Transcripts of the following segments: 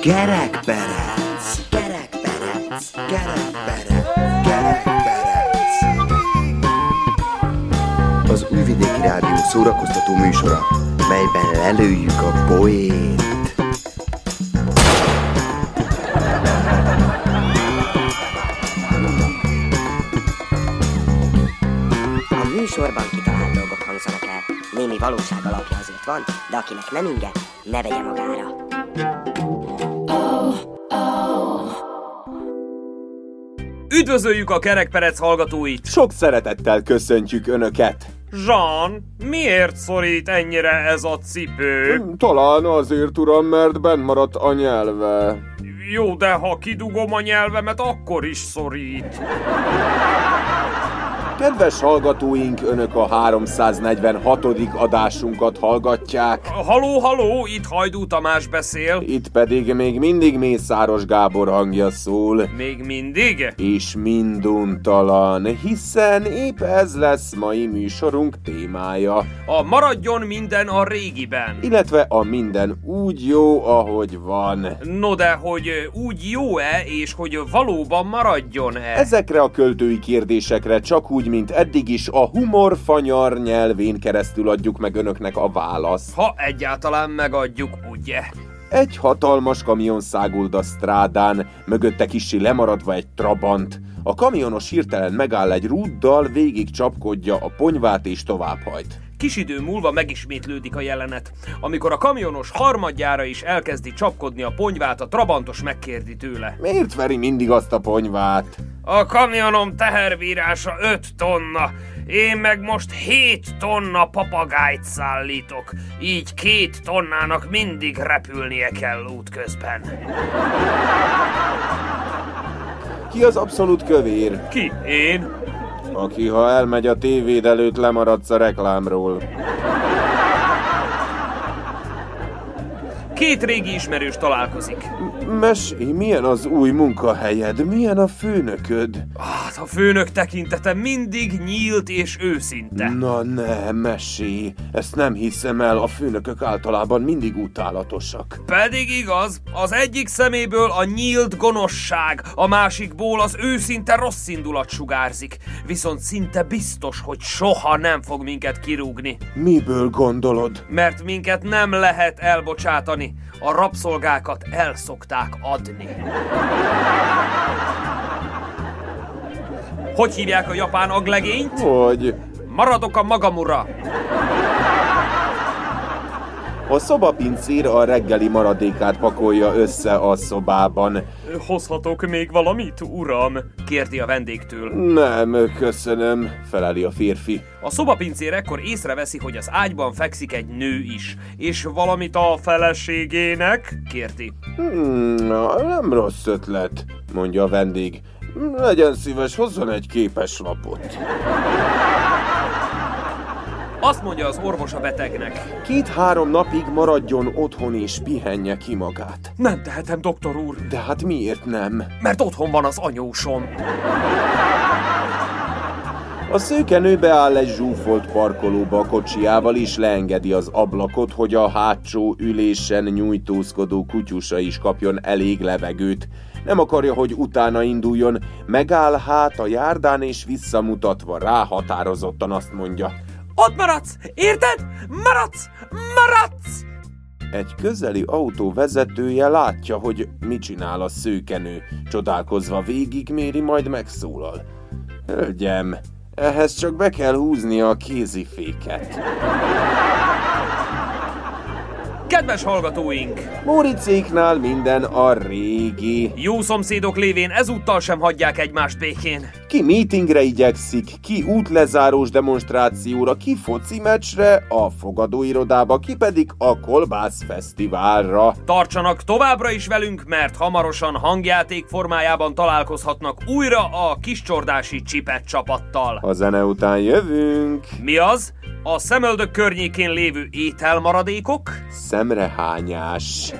Kerekperec, kerekperec, kerekperec, kerekperec. Az Újvidéki Rádió szórakoztató műsora, melyben lelőjük a poét. A műsorban kitalált dolgok hangzanak. Némi valóság azért van, de akinek nem inge, ne vegye magára. Üdvözöljük a kerekperec hallgatóit! Sok szeretettel köszöntjük Önöket! Jean, miért szorít ennyire ez a cipő? Talán azért, uram, mert benn maradt a nyelve. Jó, de ha kidugom a nyelvemet, akkor is szorít. Kedves hallgatóink, Önök a 346. adásunkat hallgatják. Haló, haló, itt Hajdú Tamás beszél. Itt pedig még mindig Mészáros Gábor hangja szól. Még mindig? És minduntalan, hiszen épp ez lesz mai műsorunk témája. A maradjon minden a régiben. Illetve a minden úgy jó, ahogy van. No de, hogy úgy jó-e, és hogy valóban maradjon-e? Ezekre a költői kérdésekre csak úgy, mint eddig is, a humor fanyar nyelvén keresztül adjuk meg önöknek a választ. Ha egyáltalán megadjuk, ugye? Egy hatalmas kamion száguld a strádán, mögötte kissé lemaradva egy trabant. A kamionos hirtelen megáll egy rúddal, végig csapkodja a ponyvát és továbbhajt. Kis idő múlva megismétlődik a jelenet. Amikor a kamionos harmadjára is elkezdi csapkodni a ponyvát, a trabantos megkérdi tőle. Miért veri mindig azt a ponyvát? A kamionom teherbírása 5 tonna, én meg most 7 tonna papagájt szállítok, így két tonnának mindig repülnie kell útközben. Ki az abszolút kövér? Ki? Én? Aki, ha elmegy a tévéd előtt, lemaradsz a reklámról. Két régi ismerős találkozik. Mesélj, milyen az új munkahelyed? Milyen a főnököd? Hát a főnök tekintete mindig nyílt és őszinte. Na ne, mesélj. Ezt nem hiszem el, a főnökök általában mindig utálatosak. Pedig igaz, az egyik szeméből a nyílt gonoszság, a másikból az őszinte rossz indulat sugárzik. Viszont szinte biztos, hogy soha nem fog minket kirúgni. Miből gondolod? Mert minket nem lehet elbocsátani. A rabszolgákat el szokták adni. Hogy hívják a japán aglegényt? Hogy? Maradok a magam ura! A szobapincér a reggeli maradékát pakolja össze a szobában. Hozhatok még valamit, uram? Kérdi a vendégtől. Nem, köszönöm, feleli a férfi. A szobapincér ekkor észreveszi, hogy az ágyban fekszik egy nő is. És valamit a feleségének? Kérdi. Hmm, nem rossz ötlet, mondja a vendég. Legyen szíves, hozzon egy képes lapot. Azt mondja az orvos a betegnek. Két-három napig maradjon otthon és pihenje ki magát. Nem tehetem, doktor úr, De hát miért nem? mert otthon van az anyósom. A szőkenő beáll egy zsúfolt parkolóba a kocsiával, és leengedi az ablakot, hogy a hátsó ülésen nyújtózkodó kutyusa is kapjon elég levegőt. Nem akarja, hogy utána induljon, megáll hát a járdán, és visszamutatva rá határozottan azt mondja. Ott maradsz! Érted? Maradsz! Maradsz! Egy közeli autó vezetője látja, hogy mit csinál a szőkenő. Csodálkozva végigméri, majd megszólal. Hölgyem, ehhez csak be kell húznia a kéziféket. Kedves hallgatóink! Móricéknál minden a régi. Jó szomszédok lévén ezúttal sem hagyják egymást békén. Ki meetingre igyekszik, ki útlezárós demonstrációra, ki foci meccsre, a fogadóirodába, ki pedig a kolbász fesztiválra. Tartsanak továbbra is velünk, mert hamarosan hangjáték formájában találkozhatnak újra a kiscsordási csipet csapattal. A zene után jövünk. Mi az? A szemöldök környékén lévő ételmaradékok? Szemrehányás.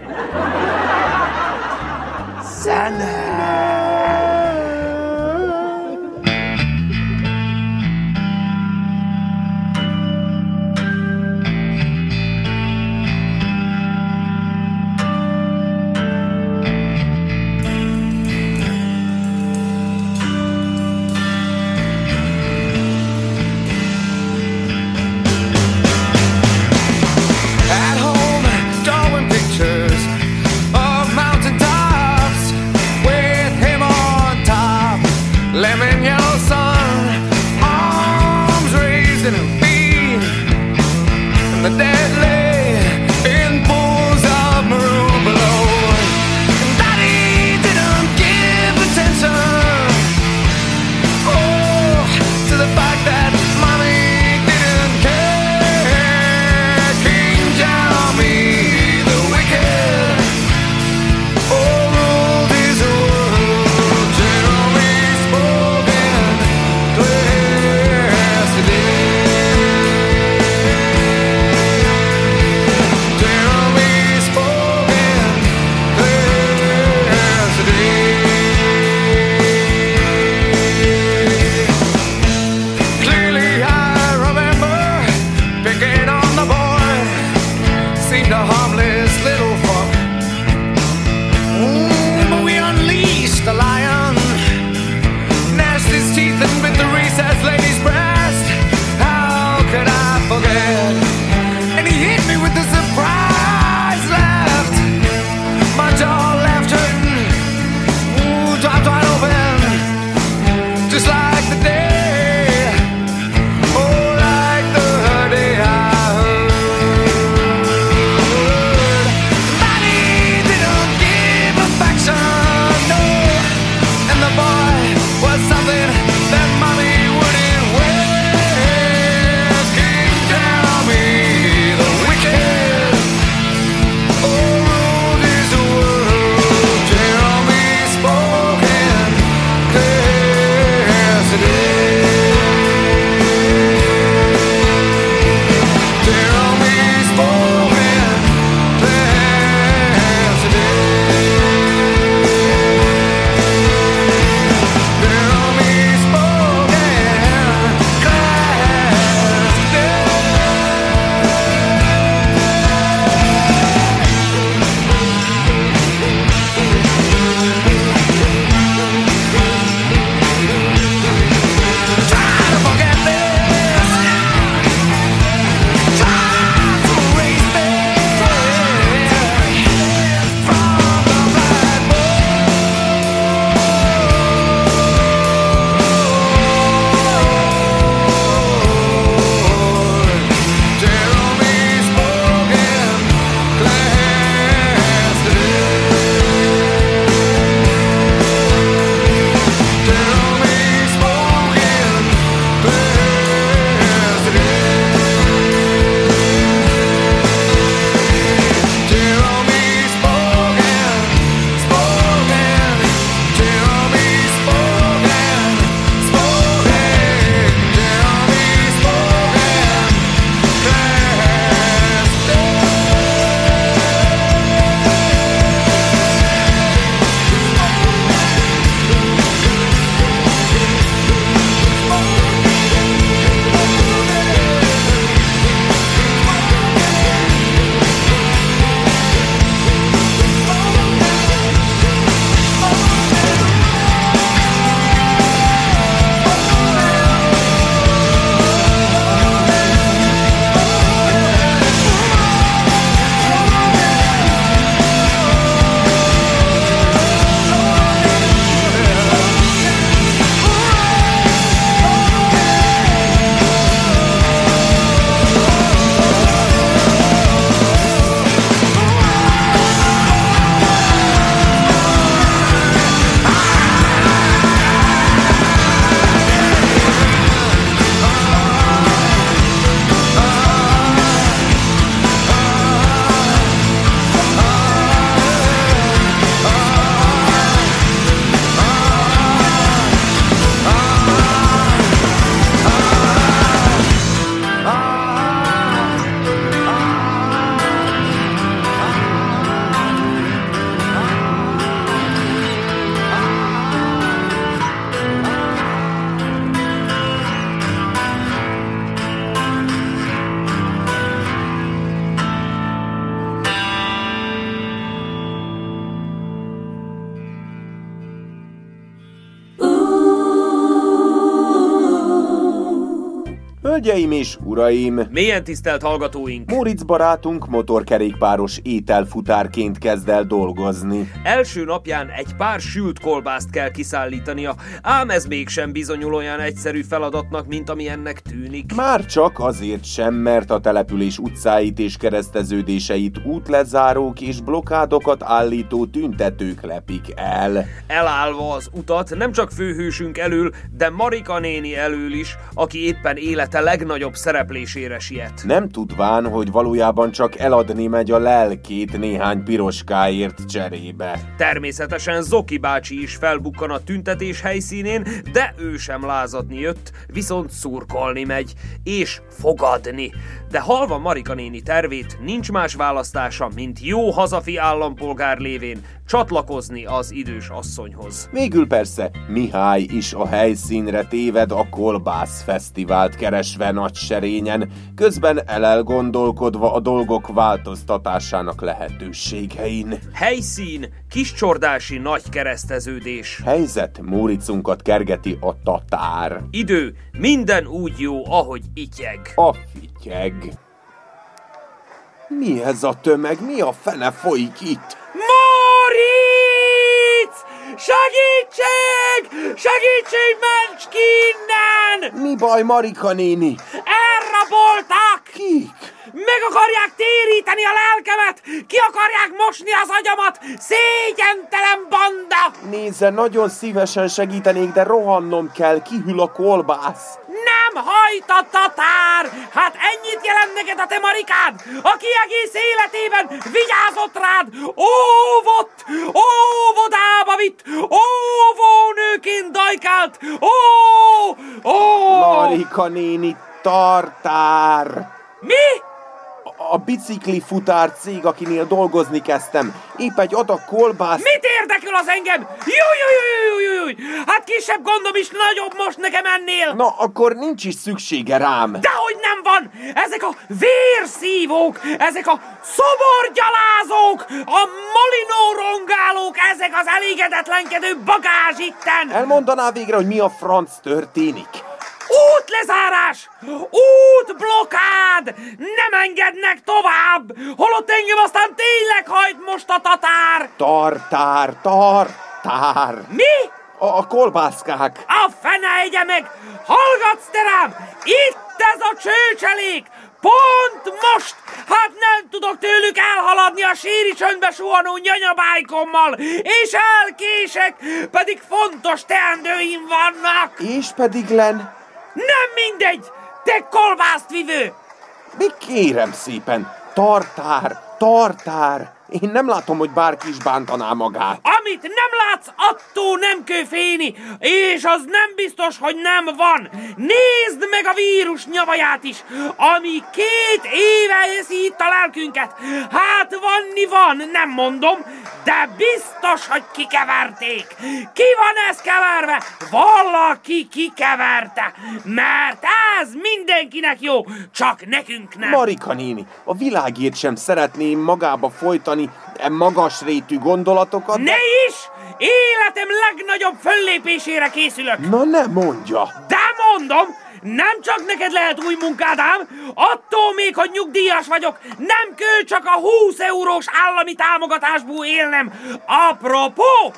Hölgyeim és uraim! Milyen tisztelt hallgatóink! Móricz barátunk motorkerékpáros ételfutárként kezd el dolgozni. Első napján egy pár sült kolbászt kell kiszállítania, ám ez mégsem bizonyul olyan egyszerű feladatnak, mint ami ennek tűnik. Már csak azért sem, mert a település utcáit és kereszteződéseit útlezárók és blokádokat állító tüntetők lepik el. Elállva az utat nem csak főhősünk elől, de Marika néni elől is, aki éppen élete legnagyobb szereplésére siet. Nem tudván, hogy valójában csak eladni megy a lelkét néhány piroskáért cserébe. Természetesen Zoki bácsi is felbukkan a tüntetés helyszínén, de ő sem lázadni jött, viszont szurkolni megy, és fogadni. De halva Marika néni tervét nincs más választása, mint jó hazafi állampolgár lévén csatlakozni az idős asszonyhoz. Végül persze Mihály is a helyszínre téved a Kolbász Fesztivált keresve nagy serényen, közben elelgondolkodva a dolgok változtatásának lehetőségein. Helyszín, kiscsordási nagy kereszteződés. Helyzet Móricunkat kergeti a tatár. Idő, minden úgy jó, ahogy ityeg. A fityeg. Mi ez a tömeg? Mi a fene folyik itt? Moritz! Segítség! Segítség, ments ki innen! Mi baj, Marika néni? Elraboltak! Kik? Meg akarják téríteni a lelkemet! Ki akarják mosni az agyamat! Szégyentelen banda! Nézze, nagyon szívesen segítenék, de rohannom kell, kihűl a kolbász. Nem hajt a tatár! Hát ennyit jelent neked a te Marikád, aki egész életében vigyázott rád, óvott, óvodába vitt, óvónőként dajkált, ó, ó! Marika néni, tartár! A bicikli futár cég, akinél dolgozni kezdtem. Épp egy adag kolbász... Mit érdekel az engem? Júj, júj, júj, júj, júj! Hát kisebb gondom is nagyobb most nekem ennél! Na, akkor nincs is szüksége rám. Dehogy nem van! Ezek a vérszívók, ezek a szoborgyalázók, a molinó rongálók, ezek az elégedetlenkedő bagázs itten! Elmondaná végre, hogy mi a franc történik? Útlezárás! Útblokád! Nem engednek tovább! Holott engem aztán tényleg hajt most a tatár! Tartár, tartár! Mi? A, a kolbászkák! A fene egye meg! Hallgatsz te rám! Itt ez a csőcselék! Pont most! Hát nem tudok tőlük elhaladni a síri csöndbe suhanó nyanyabájkommal, és elkések, pedig fontos teendőim vannak! És pedig len... Nem mindegy! Te kolbászt vivő! Mi kérem szépen, tartár, tartár! Én nem látom, hogy bárki is bántaná magát. Amit nem látsz, attól nem kell félni, és az nem biztos, hogy nem van. Nézd meg a vírus nyavaját is, ami két éve eszi itt a lelkünket. Hát vanni van, nem mondom, de biztos, hogy kikeverték. Ki van ez keverve? Valaki kikeverte, mert ez mindenkinek jó, csak nekünk nem. Marika néni, a világért sem szeretném magába folytani e magas rétű gondolatokat. Ne is! Életem legnagyobb föllépésére készülök. Na ne mondja! De mondom, nem csak neked lehet új munkád ám, attól még, hogy nyugdíjas vagyok, nem kell csak a 20 eurós állami támogatásból élnem. Apropó,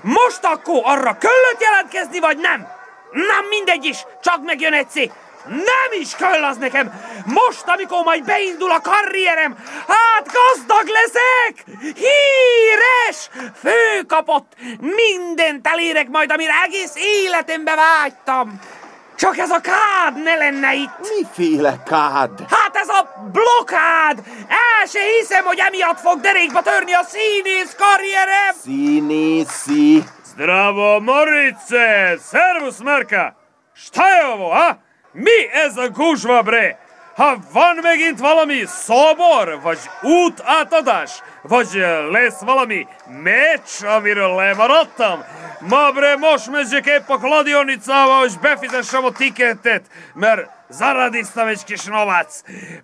most akkor arra kellett jelentkezni, vagy nem? Nem mindegy is, csak megjön egyszer. Nem is kell az nekem! Most, amikor majd beindul a karrierem, hát gazdag leszek! Híres! Főkapott! Mindent elérek majd, amire egész életembe vágytam! Csak ez a kád ne lenne itt! Miféle kád? Hát ez a blokád! El se hiszem, hogy emiatt fog derékba törni a színész karrierem! Színészi! Zdravo, Morice! Servus, Merka! Stajovo, ha? Mi ez a guzsva, bre? Ha van megint valami szobor, vagy útátadás, vagy lesz valami meccs, amiről lemaradtam, ma bre most megyek épp a Kladionicába, és befizessem a tiketet, mert zaradiztam egy kis novac.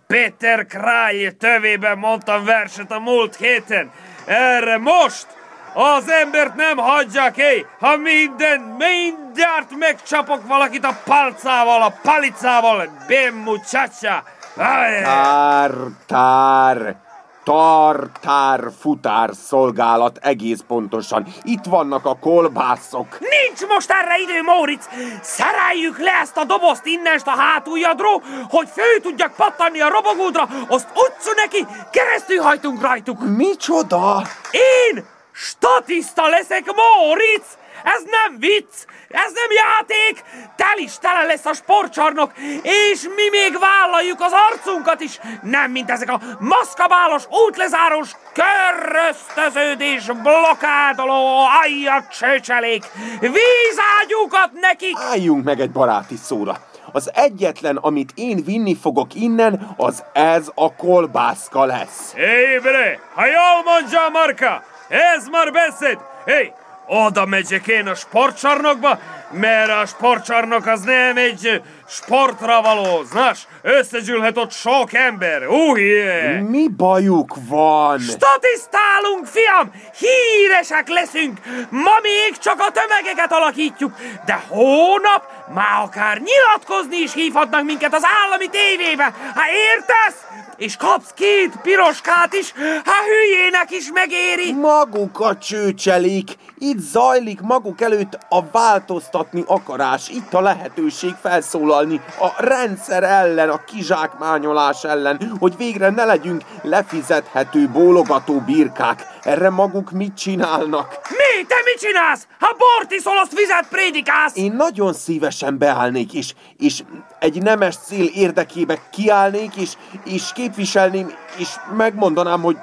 Péter Kráj tövében mondtam verset a múlt héten. Erre most Az embert nem hagyják, hé! Ha minden, mindjárt megcsapok valakit a palcával, a palicával, bem muchacha! Tár, tár, tartár, futár szolgálat egész pontosan. Itt vannak a kolbászok. Nincs most erre idő, Móricz! Szereljük le ezt a dobozt innest a hátuljadról, hogy fő tudjak pattanni a robogódra, azt utcu neki, keresztül hajtunk rajtuk! Micsoda? Én statiszta leszek, Móricz! Ez nem vicc, ez nem játék, tel is tele lesz a sportcsarnok, és mi még vállaljuk az arcunkat is, nem mint ezek a maszkabálos, útlezárós, köröztöződés, blokádoló, ajjat csőcselék, vízágyúkat nekik! Álljunk meg egy baráti szóra. Az egyetlen, amit én vinni fogok innen, az ez a kolbászka lesz. Hé, bre, ha jól mondja Marka, ez már beszéd. Hé, oda megyek én a sportcsarnokba, mert a sportcsarnok az nem egy sportra való, znás, összegyűlhet ott sok ember, uhje! Mi bajuk van? Statisztálunk, fiam! Híresek leszünk! Ma még csak a tömegeket alakítjuk, de hónap már akár nyilatkozni is hívhatnak minket az állami tévébe. Ha értesz? És kapsz két piroskát is, ha hülyének is megéri. Maguk a csőcselék. Itt zajlik maguk előtt a változtatni akarás. Itt a lehetőség felszólalni a rendszer ellen, a kizsákmányolás ellen, hogy végre ne legyünk lefizethető bólogató birkák. Erre maguk mit csinálnak? Mi? Te mit csinálsz? Ha bort iszol, azt vizet prédikálsz! Én nagyon szívesen beállnék, és, és egy nemes cél érdekébe kiállnék, és, és képviselném, és megmondanám, hogy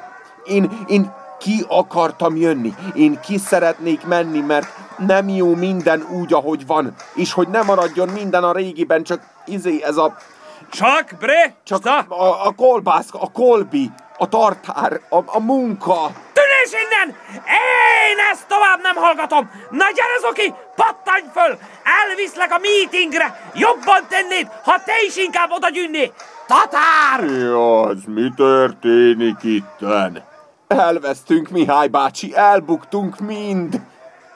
én, én ki akartam jönni. Én ki szeretnék menni, mert nem jó minden úgy, ahogy van. És hogy ne maradjon minden a régiben, csak izé ez a... Csak, bre? Csak a, a kolbász, a kolbi, a tartár, a, a munka. Tűnés innen! Én ezt tovább nem hallgatom! Na gyere, Zoki, pattanj föl! Elviszlek a meetingre! Jobban tennéd, ha te is inkább oda gyűnné! Tatár! Ja, az mi történik itten? Elvesztünk, Mihály bácsi, elbuktunk mind.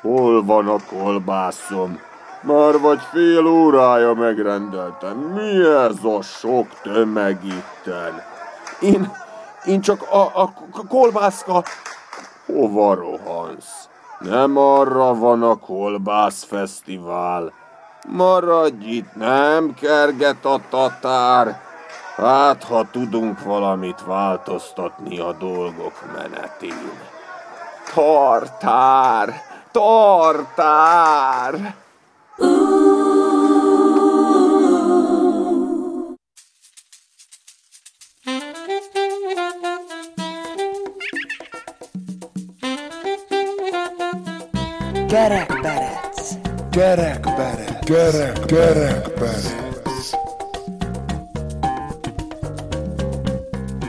Hol van a kolbászom? Már vagy fél órája megrendeltem. Mi ez a sok tömeg itten? Én, én csak a, a kolbászka... Hova rohansz? Nem arra van a kolbászfesztivál. Maradj itt, nem kerget a tatár. Hát, ha tudunk valamit változtatni a dolgok menetén. Tartár! Tartár! Kerekperec. Kerekperec. Kerek, kerekperec.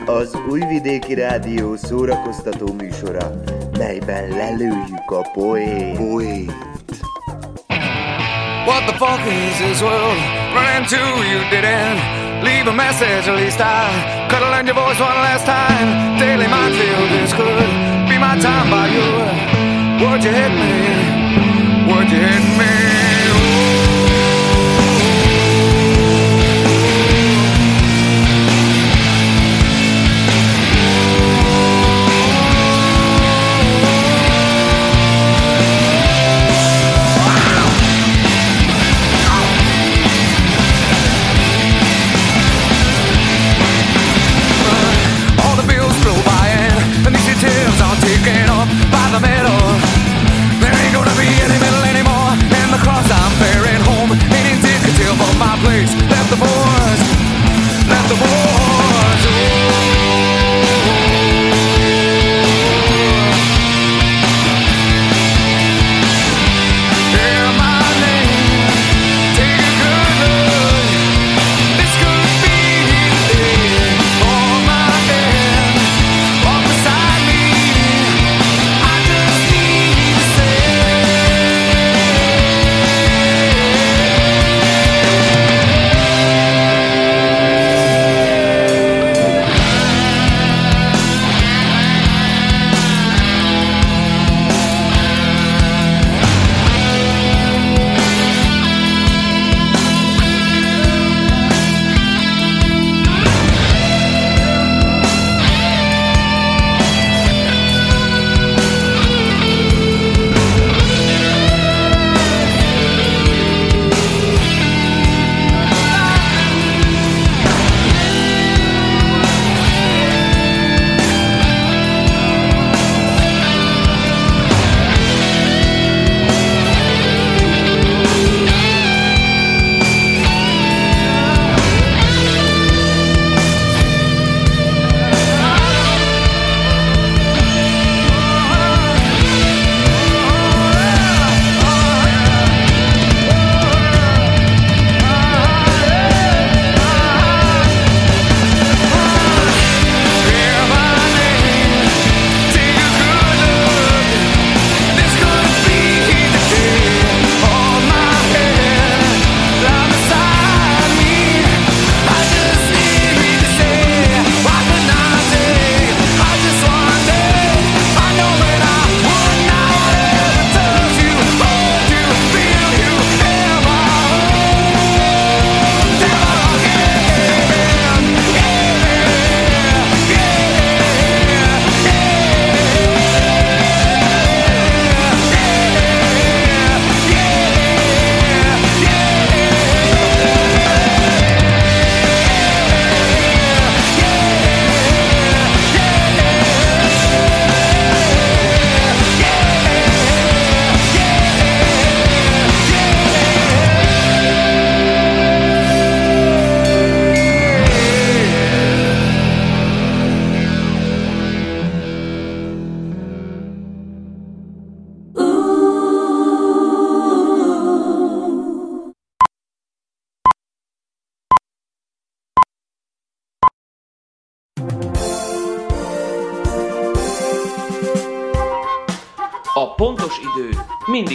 Az Újvidéki Rádió szórakoztató műsora, melyben lelőjük a poét. Poét. What the fuck is this world running to? You didn't leave a message, at least I have learned your voice one last time. Daily minefield, this could be my time by you. Would you hit me? Would you hit me?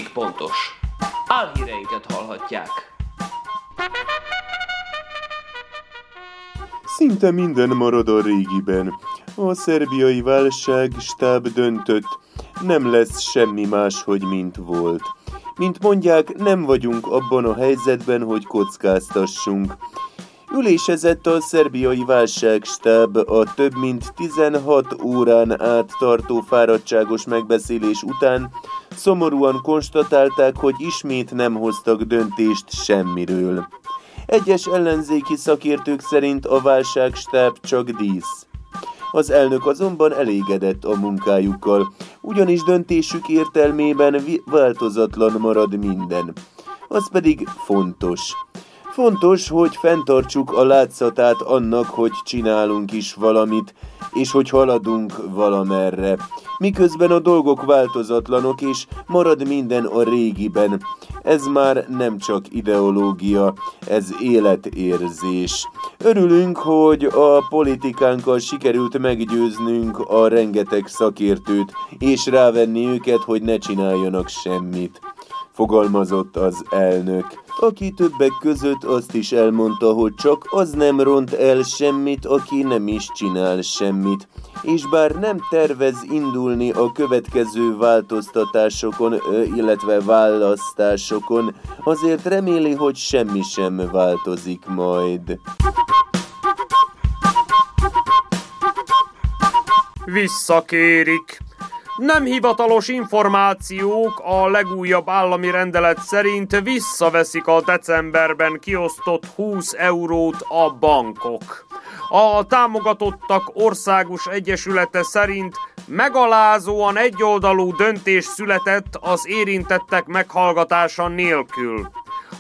Mindig pontos. Álhíreinket hallhatják. Szinte minden marad a régiben. A szerbiai válság stáb döntött, nem lesz semmi máshogy, mint volt. Mint mondják, nem vagyunk abban a helyzetben, hogy kockáztassunk. Ülésezett a szerbiai válságstáb a több mint 16 órán át tartó fáradtságos megbeszélés után, szomorúan konstatálták, hogy ismét nem hoztak döntést semmiről. Egyes ellenzéki szakértők szerint a válságstáb csak dísz. Az elnök azonban elégedett a munkájukkal, ugyanis döntésük értelmében változatlan marad minden. Az pedig fontos. Fontos, hogy fenntartsuk a látszatát annak, hogy csinálunk is valamit, és hogy haladunk valamerre. Miközben a dolgok változatlanok, és marad minden a régiben. Ez már nem csak ideológia, ez életérzés. Örülünk, hogy a politikánkkal sikerült meggyőznünk a rengeteg szakértőt, és rávenni őket, hogy ne csináljanak semmit fogalmazott az elnök, aki többek között azt is elmondta, hogy csak az nem ront el semmit, aki nem is csinál semmit. És bár nem tervez indulni a következő változtatásokon, illetve választásokon, azért reméli, hogy semmi sem változik majd. Visszakérik. Nem hivatalos információk a legújabb állami rendelet szerint visszaveszik a decemberben kiosztott 20 eurót a bankok. A támogatottak országos egyesülete szerint megalázóan egyoldalú döntés született az érintettek meghallgatása nélkül.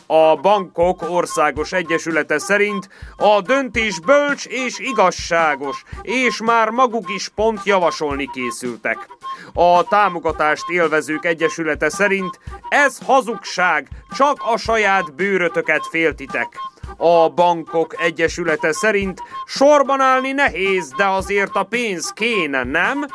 A Bankok Országos Egyesülete szerint a döntés bölcs és igazságos, és már maguk is pont javasolni készültek. A támogatást élvezők egyesülete szerint ez hazugság, csak a saját bőrötöket féltitek. A bankok egyesülete szerint sorban állni nehéz, de azért a pénz kéne, nem?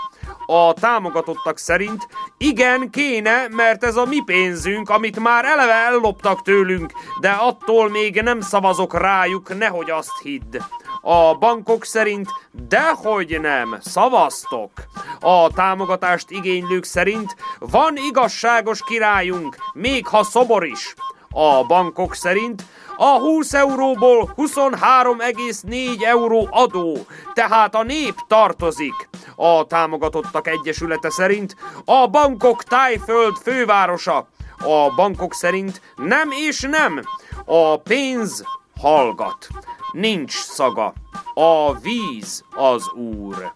A támogatottak szerint igen, kéne, mert ez a mi pénzünk, amit már eleve elloptak tőlünk, de attól még nem szavazok rájuk, nehogy azt hidd. A bankok szerint dehogy nem, szavaztok. A támogatást igénylők szerint van igazságos királyunk, még ha szobor is. A bankok szerint a 20 euróból 23,4 euró adó, tehát a nép tartozik. A támogatottak egyesülete szerint a bankok tájföld fővárosa. A bankok szerint nem és nem. A pénz hallgat. Nincs szaga. A víz az úr.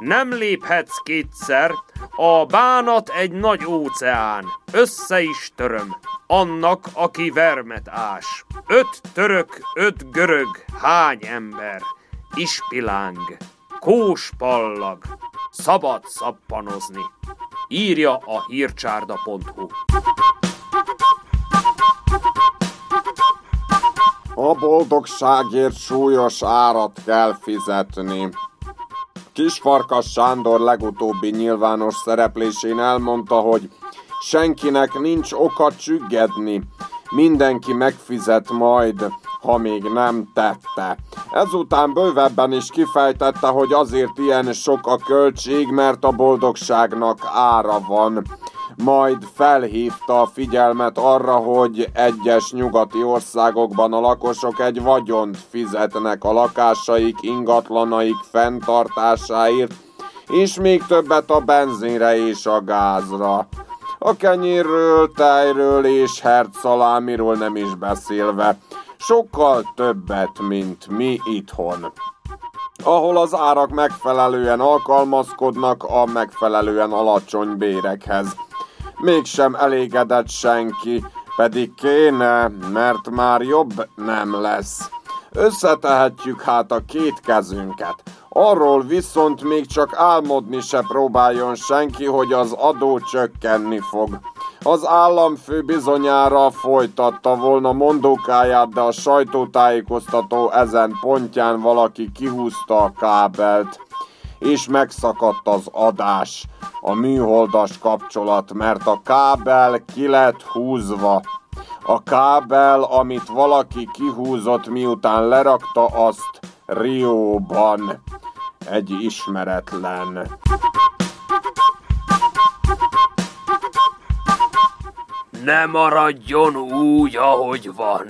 Nem léphetsz kétszer, a bánat egy nagy óceán, össze is töröm, annak, aki vermet ás. Öt török, öt görög, hány ember, ispiláng, kóspallag, szabad szappanozni. Írja a hírcsárda.hu A boldogságért súlyos árat kell fizetni. Kisfarkas Sándor legutóbbi nyilvános szereplésén elmondta, hogy senkinek nincs oka csüggedni, mindenki megfizet majd, ha még nem tette. Ezután bővebben is kifejtette, hogy azért ilyen sok a költség, mert a boldogságnak ára van majd felhívta a figyelmet arra, hogy egyes nyugati országokban a lakosok egy vagyont fizetnek a lakásaik, ingatlanaik fenntartásáért, és még többet a benzinre és a gázra. A kenyérről, tejről és hertszalámiról nem is beszélve. Sokkal többet, mint mi itthon ahol az árak megfelelően alkalmazkodnak a megfelelően alacsony bérekhez mégsem elégedett senki, pedig kéne, mert már jobb nem lesz. Összetehetjük hát a két kezünket. Arról viszont még csak álmodni se próbáljon senki, hogy az adó csökkenni fog. Az államfő bizonyára folytatta volna mondókáját, de a sajtótájékoztató ezen pontján valaki kihúzta a kábelt. és megszakadt az adás, a műholdas kapcsolat, mert a kábel ki lett húzva. A kábel, amit valaki kihúzott, miután lerakta azt Rióban. Egy ismeretlen. Ne maradjon úgy, ahogy van.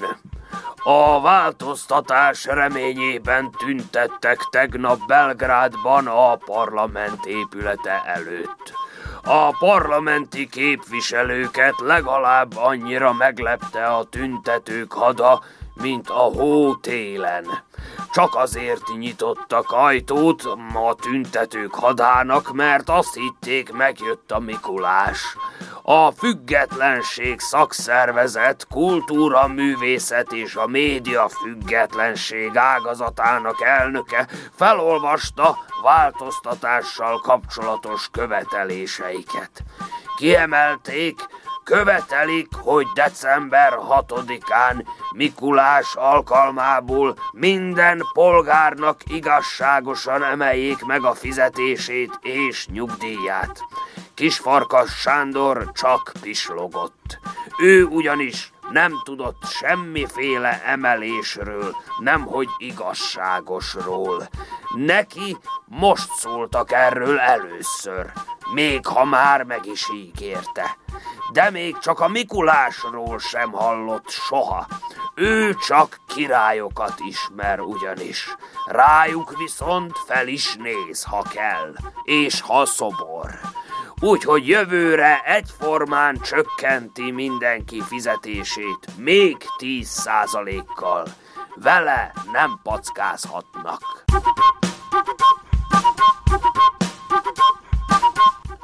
A változtatás reményében tüntettek tegnap Belgrádban a parlament épülete előtt. A parlamenti képviselőket legalább annyira meglepte a tüntetők hada, mint a hó télen. Csak azért nyitottak ajtót a tüntetők hadának, mert azt hitték megjött a Mikulás. A Függetlenség szakszervezet, kultúra, művészet és a média függetlenség ágazatának elnöke felolvasta változtatással kapcsolatos követeléseiket. Kiemelték, követelik, hogy december 6-án Mikulás alkalmából minden polgárnak igazságosan emeljék meg a fizetését és nyugdíját. Kisfarkas Sándor csak pislogott. Ő ugyanis nem tudott semmiféle emelésről, nemhogy igazságosról. Neki most szóltak erről először, még ha már meg is ígérte. De még csak a Mikulásról sem hallott soha. Ő csak királyokat ismer ugyanis. Rájuk viszont fel is néz, ha kell, és ha szobor úgyhogy jövőre egyformán csökkenti mindenki fizetését, még 10%-kal. Vele nem packázhatnak.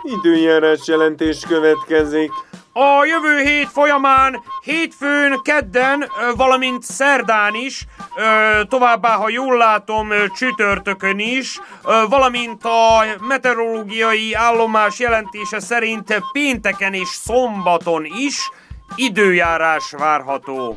Időjárás jelentés következik. A jövő hét folyamán hétfőn, kedden, valamint szerdán is, továbbá, ha jól látom, csütörtökön is, valamint a meteorológiai állomás jelentése szerint pénteken és szombaton is időjárás várható.